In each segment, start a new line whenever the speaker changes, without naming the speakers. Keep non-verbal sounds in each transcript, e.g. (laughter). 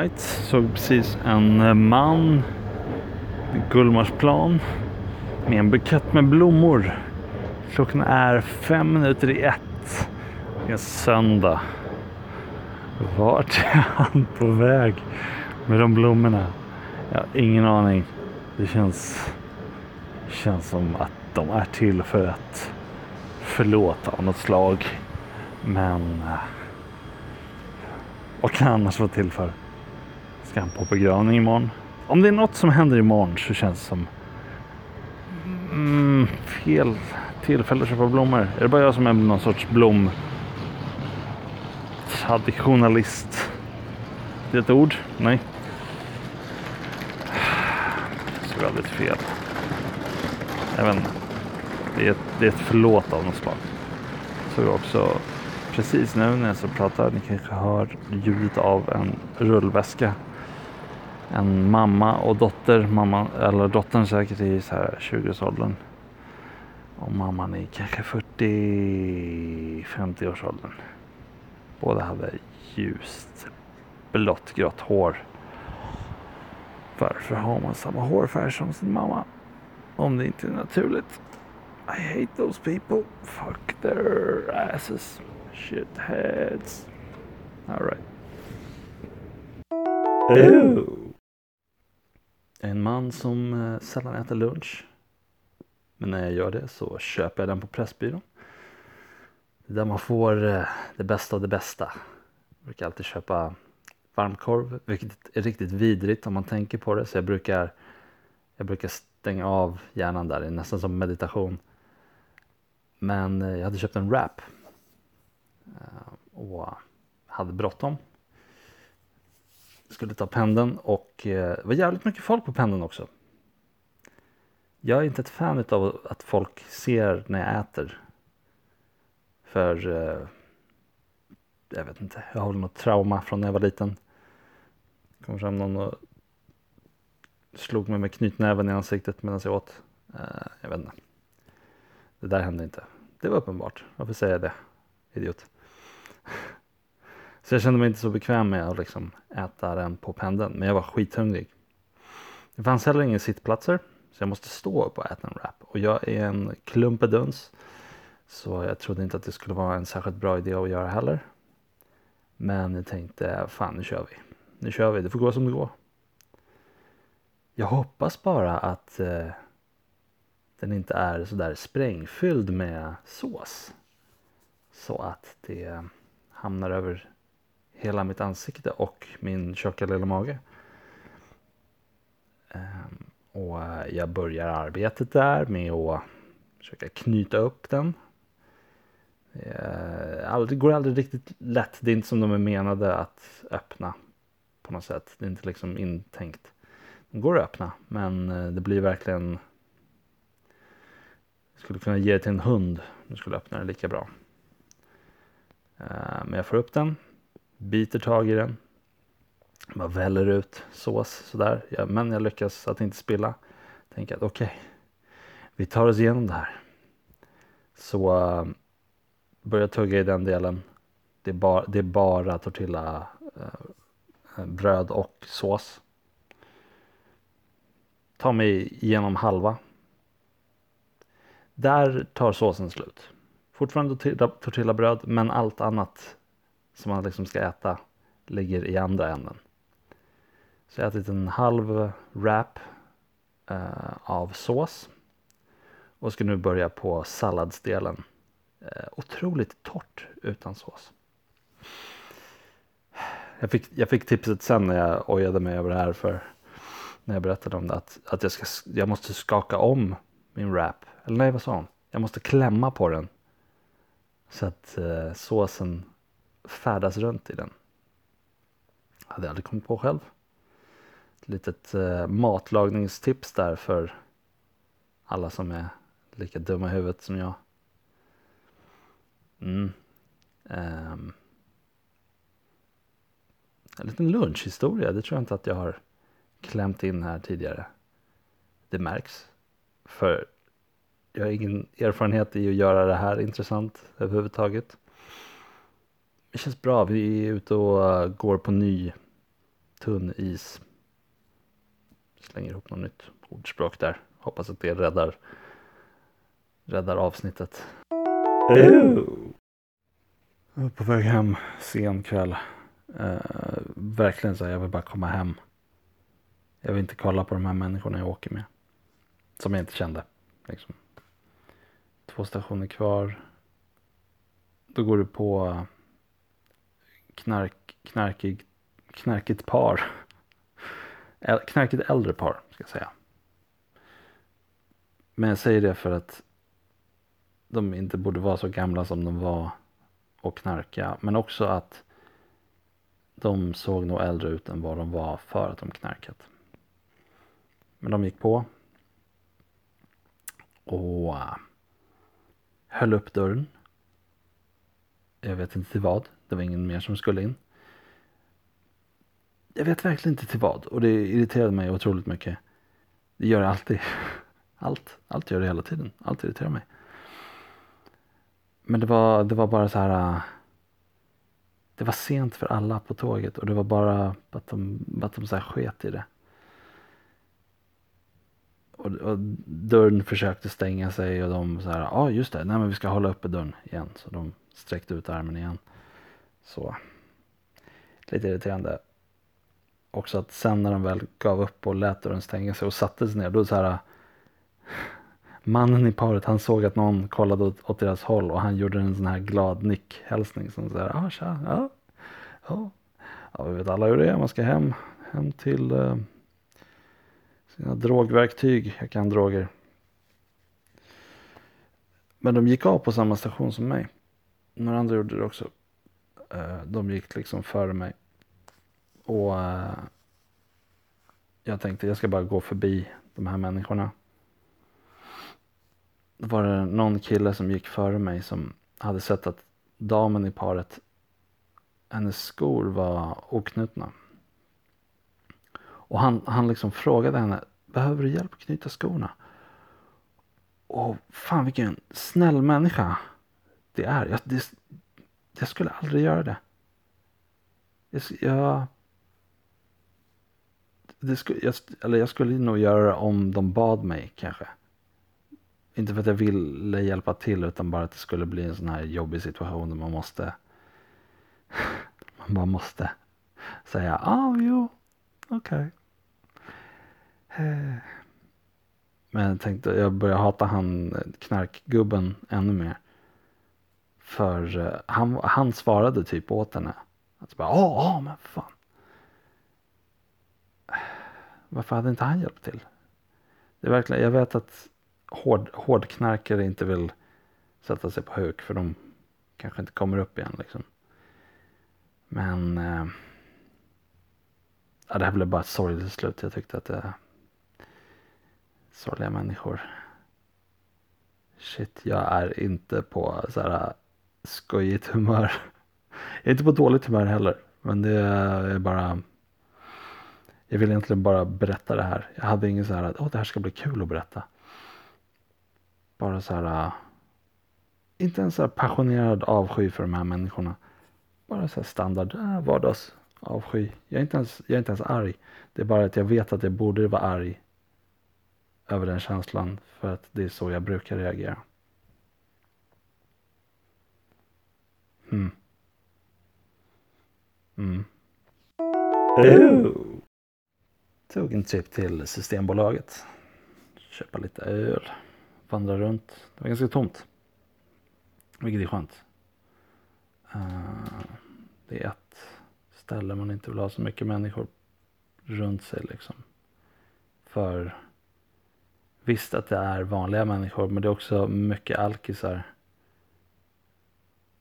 Light. såg precis en eh, man vid Gullmarsplan med en bukett med blommor. Klockan är fem minuter i ett. Det är söndag. Vart är (laughs) han på väg med de blommorna? Jag har ingen aning. Det känns, känns som att de är till för att förlåta av något slag. Men eh, vad kan annars vara till för? Ska han på begravning imorgon? Om det är något som händer imorgon så känns det som mm, fel tillfälle att köpa blommor. Är det bara jag som är någon sorts blom traditionalist? Det är ett ord? Nej. Så väldigt fel. Jag vet inte. Det är ett, det är ett förlåt av något slag. Så jag också precis nu när jag så pratar, ni kanske hör ljudet av en rullväska. En mamma och dotter, mamma, eller dottern säkert i så här 20-årsåldern. Och mamman i kanske 40-50-årsåldern. Båda hade ljust blått grått hår. Varför har man samma hårfärg som sin mamma? Om det inte är naturligt. I hate those people. Fuck their asses. Shitheads. Alright. Oh. En man som eh, sällan äter lunch. Men när jag gör det så köper jag den på Pressbyrån. Det är där man får eh, det bästa av det bästa. Jag brukar alltid köpa varmkorv, vilket är riktigt vidrigt om man tänker på det. Så jag brukar, jag brukar stänga av hjärnan där, det är nästan som meditation. Men eh, jag hade köpt en wrap. Och hade bråttom. Skulle ta pendeln och eh, det var jävligt mycket folk på pendeln också. Jag är inte ett fan av att folk ser när jag äter. För eh, jag vet inte, jag har väl något trauma från när jag var liten. kom fram någon och slog mig med knytnäven i ansiktet medan jag åt. Eh, jag vet inte. Det där hände inte. Det var uppenbart. Varför säger jag det? Idiot. Så jag kände mig inte så bekväm med att liksom äta den på pendeln. Men jag var skithungrig. Det fanns heller inga sittplatser. Så jag måste stå upp och äta en wrap. Och jag är en klumpeduns. Så jag trodde inte att det skulle vara en särskilt bra idé att göra heller. Men jag tänkte, fan nu kör vi. Nu kör vi, det får gå som det går. Jag hoppas bara att eh, den inte är sådär sprängfylld med sås. Så att det hamnar över hela mitt ansikte och min tjocka lilla mage. Ehm, och jag börjar arbetet där med att försöka knyta upp den. Eh, det går aldrig riktigt lätt. Det är inte som de är menade att öppna på något sätt. Det är inte liksom intänkt. De går att öppna men eh, det blir verkligen jag skulle kunna ge det till en hund Nu skulle öppna den lika bra. Eh, men jag får upp den, biter tag i den, bara väller ut sås sådär. Ja, men jag lyckas att inte spilla. Tänker att okej, okay, vi tar oss igenom det här. Så uh, börjar tugga i den delen. Det är, bara, det är bara tortilla uh, bröd och sås. Ta mig igenom halva. Där tar såsen slut. Fortfarande tortillabröd men allt annat som man liksom ska äta ligger i andra änden. Så jag har ätit en halv wrap eh, av sås. Och ska nu börja på salladsdelen. Eh, otroligt torrt utan sås. Jag fick, jag fick tipset sen när jag ojade mig över det här för när jag berättade om det att, att jag, ska, jag måste skaka om min wrap. Eller nej, vad sa hon? Jag måste klämma på den. Så att eh, såsen färdas runt i den. Hade jag aldrig kommit på själv. Ett litet eh, matlagningstips där för alla som är lika dumma i huvudet som jag. Mm. Um. En liten lunchhistoria, det tror jag inte att jag har klämt in här tidigare. Det märks. För jag har ingen erfarenhet i att göra det här intressant överhuvudtaget. Det känns bra, vi är ute och eh, går på ny tunn is. Slänger ihop något nytt ordspråk där. Hoppas att det räddar, räddar avsnittet. Jag är på väg hem sen kväll. Uh, verkligen så här, jag vill bara komma hem. Jag vill inte kolla på de här människorna jag åker med. Som jag inte kände. Liksom. Två stationer kvar. Då går du på eh, knark, knarkig, knarkigt par. Knarkigt äldre par ska jag säga. Men jag säger det för att de inte borde vara så gamla som de var och knarka. Men också att de såg nog äldre ut än vad de var för att de knarkat. Men de gick på. Och eh, höll upp dörren. Jag vet inte till vad. Det var ingen mer som skulle in. Jag vet verkligen inte till vad. Och det irriterade mig otroligt mycket. Det gör det alltid. (laughs) Allt. Allt gör det hela tiden. Allt irriterar mig. Men det var, det var bara så här. Äh, det var sent för alla på tåget och det var bara att de, att de så här sket i det. Och, och, dörren försökte stänga sig och de så här, ja ah, just det, nej men vi ska hålla uppe dörren igen. Så de sträckte ut armen igen. Så lite irriterande. Också att sen när de väl gav upp och lät dörren stänga sig och satte sig ner, då så här (laughs) mannen i paret han såg att någon kollade åt, åt deras håll och han gjorde en sån här glad nickhälsning som såhär, ah tja, ja, ja, ja, vi vet alla hur det är, man ska hem, hem till uh, sina drogverktyg, jag kan droger. Men de gick av på samma station som mig. Några andra gjorde det också. Eh, de gick liksom före mig. Och eh, jag tänkte jag ska bara gå förbi de här människorna Då var det någon kille som gick före mig som hade sett att damen i paret, hennes skor var oknutna. Och han, han liksom frågade henne, behöver du hjälp att knyta skorna? Och fan vilken snäll människa det är. Jag, det, jag skulle aldrig göra det. Jag, jag, det skulle, jag, eller jag skulle nog göra det om de bad mig kanske. Inte för att jag ville hjälpa till utan bara att det skulle bli en sån här jobbig situation där man måste (laughs) man bara måste säga ja, ah, jo, okej. Okay. Men jag tänkte, jag börjar hata han knarkgubben ännu mer. För eh, han, han svarade typ åt henne. Att bara, ja, ja, men fan. Varför hade inte han hjälpt till? Det är verkligen, jag vet att hård, hårdknarkare inte vill sätta sig på huk för de kanske inte kommer upp igen liksom. Men eh, ja, det här blev bara ett sorgligt slut. Jag tyckte att det är sorgliga människor. Shit, jag är inte på så här skojigt humör. Jag är inte på dåligt humör heller. Men det är bara jag vill egentligen bara berätta det här. Jag hade ingen så här att oh, det här ska bli kul att berätta. Bara så här. Inte en så här passionerad avsky för de här människorna. Bara så här standard eh, äh, vardagsavsky. Jag är, inte ens, jag är inte ens arg. Det är bara att jag vet att jag borde vara arg. Över den känslan. För att det är så jag brukar reagera. Hmm. Mm. Oh. Tog en trip till Systembolaget. Köpa lite öl vandra runt. Det var ganska tomt. Vilket är skönt. Uh, det är ett ställe man inte vill ha så mycket människor runt sig liksom. För visst att det är vanliga människor men det är också mycket alkisar.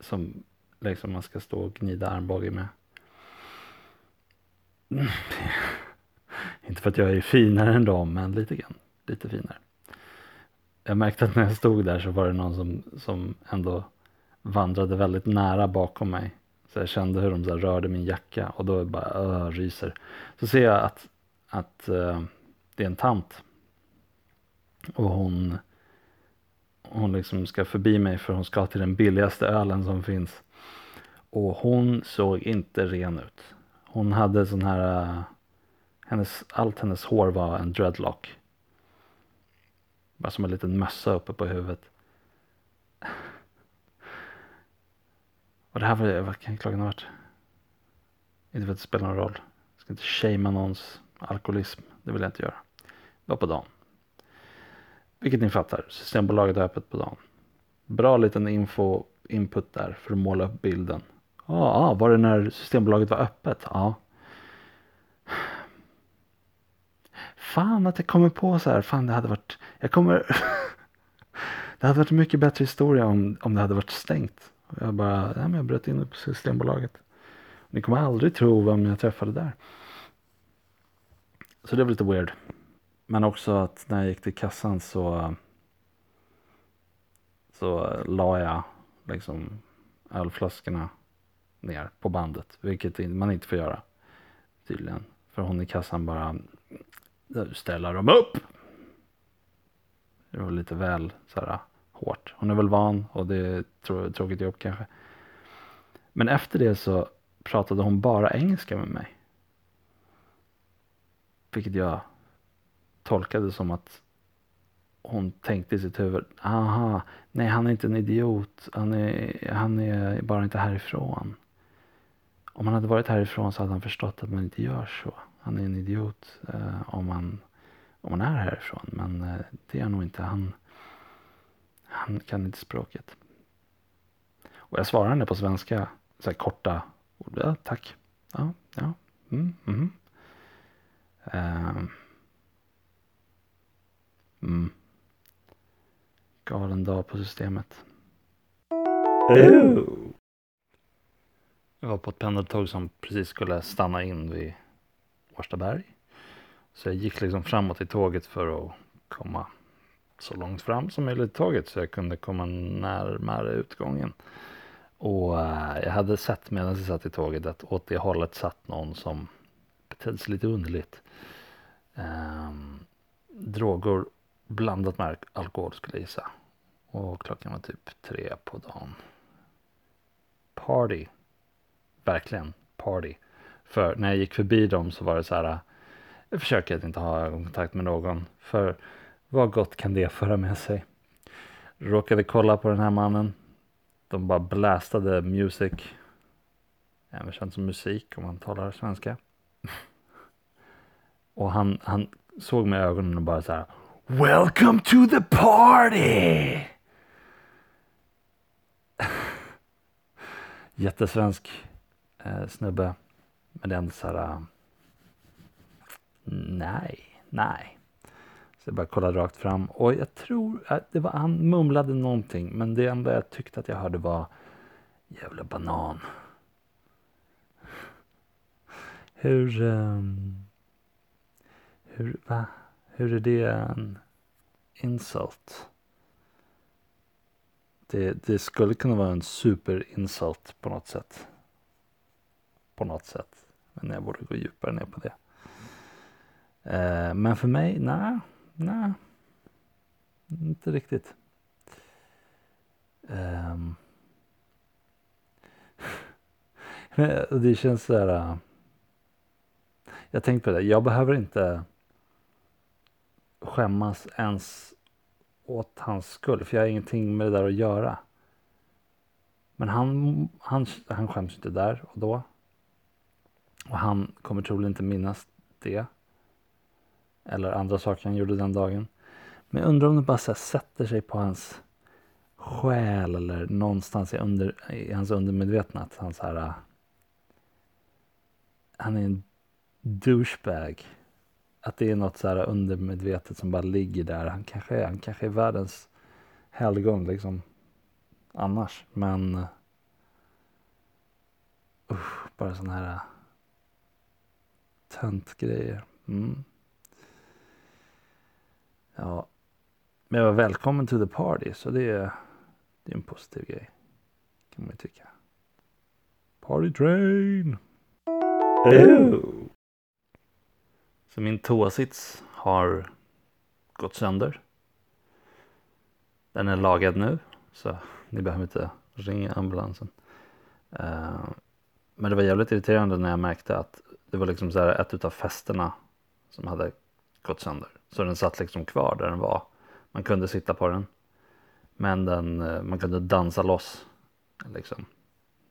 Som liksom man ska stå och gnida armbåge med. (laughs) Inte för att jag är finare än dem, men lite grann. Lite finare. Jag märkte att när jag stod där så var det någon som, som ändå vandrade väldigt nära bakom mig. Så jag kände hur de så rörde min jacka och då bara öh, ryser. Så ser jag att, att uh, det är en tant. Och hon, hon liksom ska förbi mig för hon ska till den billigaste ölen som finns. Och hon såg inte ren ut. Hon hade sån här, eh, hennes, allt hennes hår var en dreadlock. Bara som en liten mössa uppe på huvudet. Och det här var, vad kan klockan ha varit? Inte för att det spelar någon roll. Jag ska inte shamea någons alkoholism. Det vill jag inte göra. Det var på dagen. Vilket ni fattar, Systembolaget är öppet på dagen. Bra liten info, input där för att måla upp bilden. Ja, ah, var det när Systembolaget var öppet? Ja. Fan att jag kommer på så här, fan det hade varit, jag kommer, (laughs) det hade varit en mycket bättre historia om, om det hade varit stängt. Jag bara, nej men jag bröt in på Systembolaget. Ni kommer aldrig tro vem jag träffade där. Så det var lite weird. Men också att när jag gick till kassan så så la jag liksom ölflaskorna ner på bandet. Vilket man inte får göra tydligen. För hon i kassan bara ställer dem upp. Det var lite väl så här hårt. Hon är väl van och det är ett tråkigt jobb kanske. Men efter det så pratade hon bara engelska med mig. Vilket jag tolkade som att hon tänkte i sitt huvud, aha, nej han är inte en idiot, han är, han är bara inte härifrån. Om han hade varit härifrån så hade han förstått att man inte gör så. Han är en idiot eh, om, man, om man är härifrån, men eh, det är han nog inte. Han, han kan inte språket. Och jag svarar henne på svenska, så här korta ord. Ja, tack. Ja, ja. Mm, mm. Uh, mm. Galen dag på systemet. Oh. Jag var på ett pendeltåg som precis skulle stanna in vid Årstaberg. Så jag gick liksom framåt i tåget för att komma så långt fram som möjligt i tåget så jag kunde komma närmare utgången. Och eh, jag hade sett medan jag satt i tåget att åt det hållet satt någon som betedde sig lite underligt. Ehm, droger blandat med alkohol skulle jag gissa. Och klockan var typ tre på dagen. Party. Verkligen party. För när jag gick förbi dem så var det så här. Jag försöker att inte ha ögonkontakt med någon. För vad gott kan det föra med sig? Råkade kolla på den här mannen. De bara blästade music. Även känt som musik om man talar svenska. (laughs) Och han, han såg i ögonen och bara så här. Welcome to the party! (laughs) Jättesvensk eh, snubbe. Men det är ändå så här. Uh, nej, nej. Så jag bara kollade rakt fram och jag tror att det var, han mumlade någonting men det enda jag tyckte att jag hörde var jävla banan. Hur, um, hur, va? Hur är det en insult? Det, det skulle kunna vara en superinsult på något sätt. På något sätt. Men jag borde gå djupare ner på det. Eh, men för mig, nej. Nej, inte riktigt. Ehm. (laughs) Det känns så här. Eh. Jag tänkte på det, jag behöver inte skämmas ens åt hans skull, för jag har ingenting med det där att göra. Men han, han, han skäms inte där och då. Och han kommer troligen inte minnas det. Eller andra saker han gjorde den dagen. Men jag undrar om det bara sätter sig på hans själ eller någonstans i, under, i hans undermedvetna att han så här. Äh, han är en douchebag. Att det är något så här undermedvetet som bara ligger där. Han kanske är, han kanske är världens helgon liksom annars. Men äh, Usch, bara sån här äh, töntgrejer. Mm. Ja, men jag var välkommen to the party så det är, det är en positiv grej. Kan man ju tycka. Party train! Ew. Så min toasits har gått sönder. Den är lagad nu så ni behöver inte ringa ambulansen. Uh, men det var jävligt irriterande när jag märkte att det var liksom så här ett utav fästena som hade gått sönder. Så den satt liksom kvar där den var. Man kunde sitta på den. Men den, eh, man kunde dansa loss. Liksom.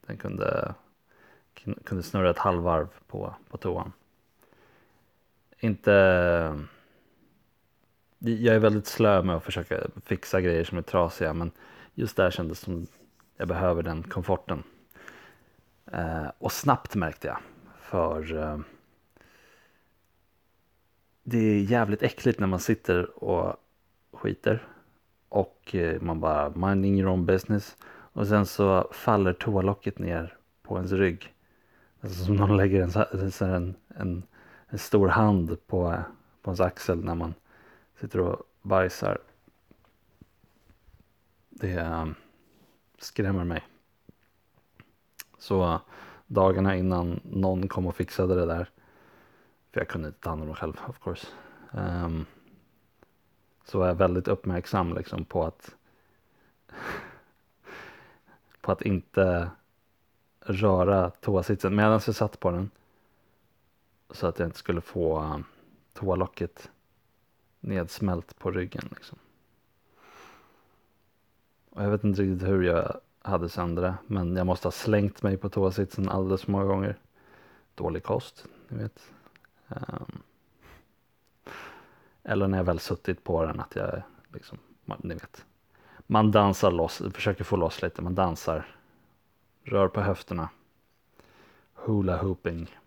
Den kunde, kunde snurra ett halvvarv på, på toan. Inte... Eh, jag är väldigt slö med att försöka fixa grejer som är trasiga. Men just där kändes det som jag behöver den komforten. Eh, och snabbt märkte jag. För eh, det är jävligt äckligt när man sitter och skiter. Och eh, man bara minding your own business. Och sen så faller toalocket ner på ens rygg. Alltså som någon lägger en, en, en, en stor hand på, på ens axel när man sitter och bajsar. Det eh, skrämmer mig. Så dagarna innan någon kom och fixade det där. För jag kunde inte ta hand om det själv of course. Um, så var jag väldigt uppmärksam liksom på att (laughs) på att inte röra toasitsen medan jag satt på den. Så att jag inte skulle få ehm, toalocket nedsmält på ryggen. Liksom. Och jag vet inte riktigt hur jag hade sönder det. Men jag måste ha slängt mig på toasitsen alldeles för många gånger. Dålig kost, ni vet. Um, eller när jag väl suttit på den att jag liksom, ni vet. Man dansar loss, försöker få loss lite, man dansar. Rör på höfterna. Hula hooping.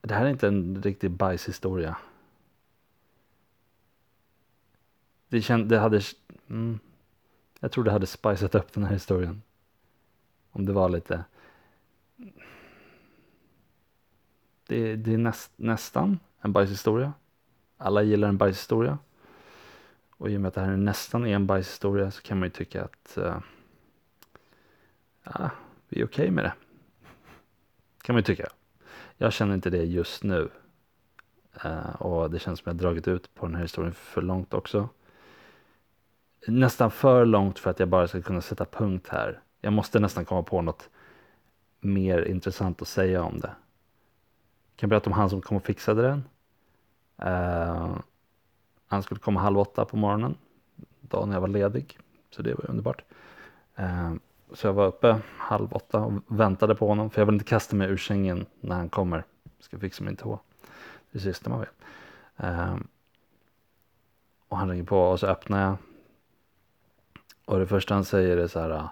Det här är inte en riktig bajshistoria. Det, känd, det hade... Mm, jag tror det hade spicat upp den här historien. Om det var lite... Det, det är näst, nästan en bajshistoria. Alla gillar en bajshistoria. Och i och med att det här nästan är en bajshistoria så kan man ju tycka att uh, ja, vi är okej okay med det. Kan man ju tycka. Jag känner inte det just nu. Uh, och det känns som jag dragit ut på den här historien för långt också nästan för långt för att jag bara ska kunna sätta punkt här. Jag måste nästan komma på något mer intressant att säga om det. Jag kan berätta om han som kom och fixade den. Uh, han skulle komma halv åtta på morgonen, dagen jag var ledig. Så det var underbart. Uh, så jag var uppe halv åtta och väntade på honom. För jag vill inte kasta mig ur sängen när han kommer. Jag ska fixa min tå. Det sista man vill. Uh, och han ringer på och så öppnar jag. Och det första han säger är så här. Äh,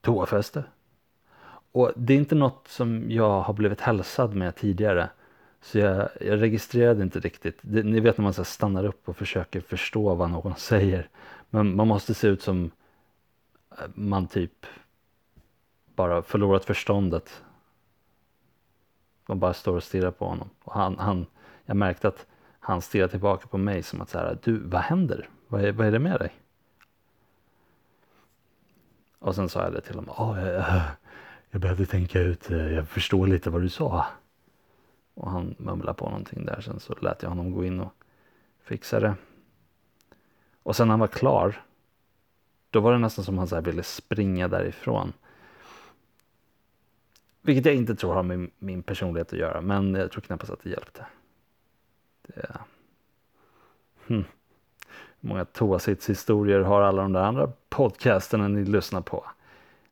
Toafäste. Och det är inte något som jag har blivit hälsad med tidigare. Så jag, jag registrerade inte riktigt. Det, ni vet när man så stannar upp och försöker förstå vad någon (laughs) säger. Men man måste se ut som äh, man typ bara förlorat förståndet. Man bara står och stirrar på honom. Och han, han, jag märkte att han stirrar tillbaka på mig som att så här, du vad händer? Vad är, vad är det med dig? Och sen sa jag det till honom. Ah, oh, jag, jag behövde tänka ut, eh, jag förstår lite vad du sa. Och han mumlade på någonting där. Sen så lät jag honom gå in och fixa det. Och sen när han var klar. Då var det nästan som han så ville springa därifrån. Vilket jag inte tror har med min personlighet att göra. Men jag tror knappast att det hjälpte. Det... Hmm. Många toasitshistorier har alla de där andra podcasterna ni lyssnar på?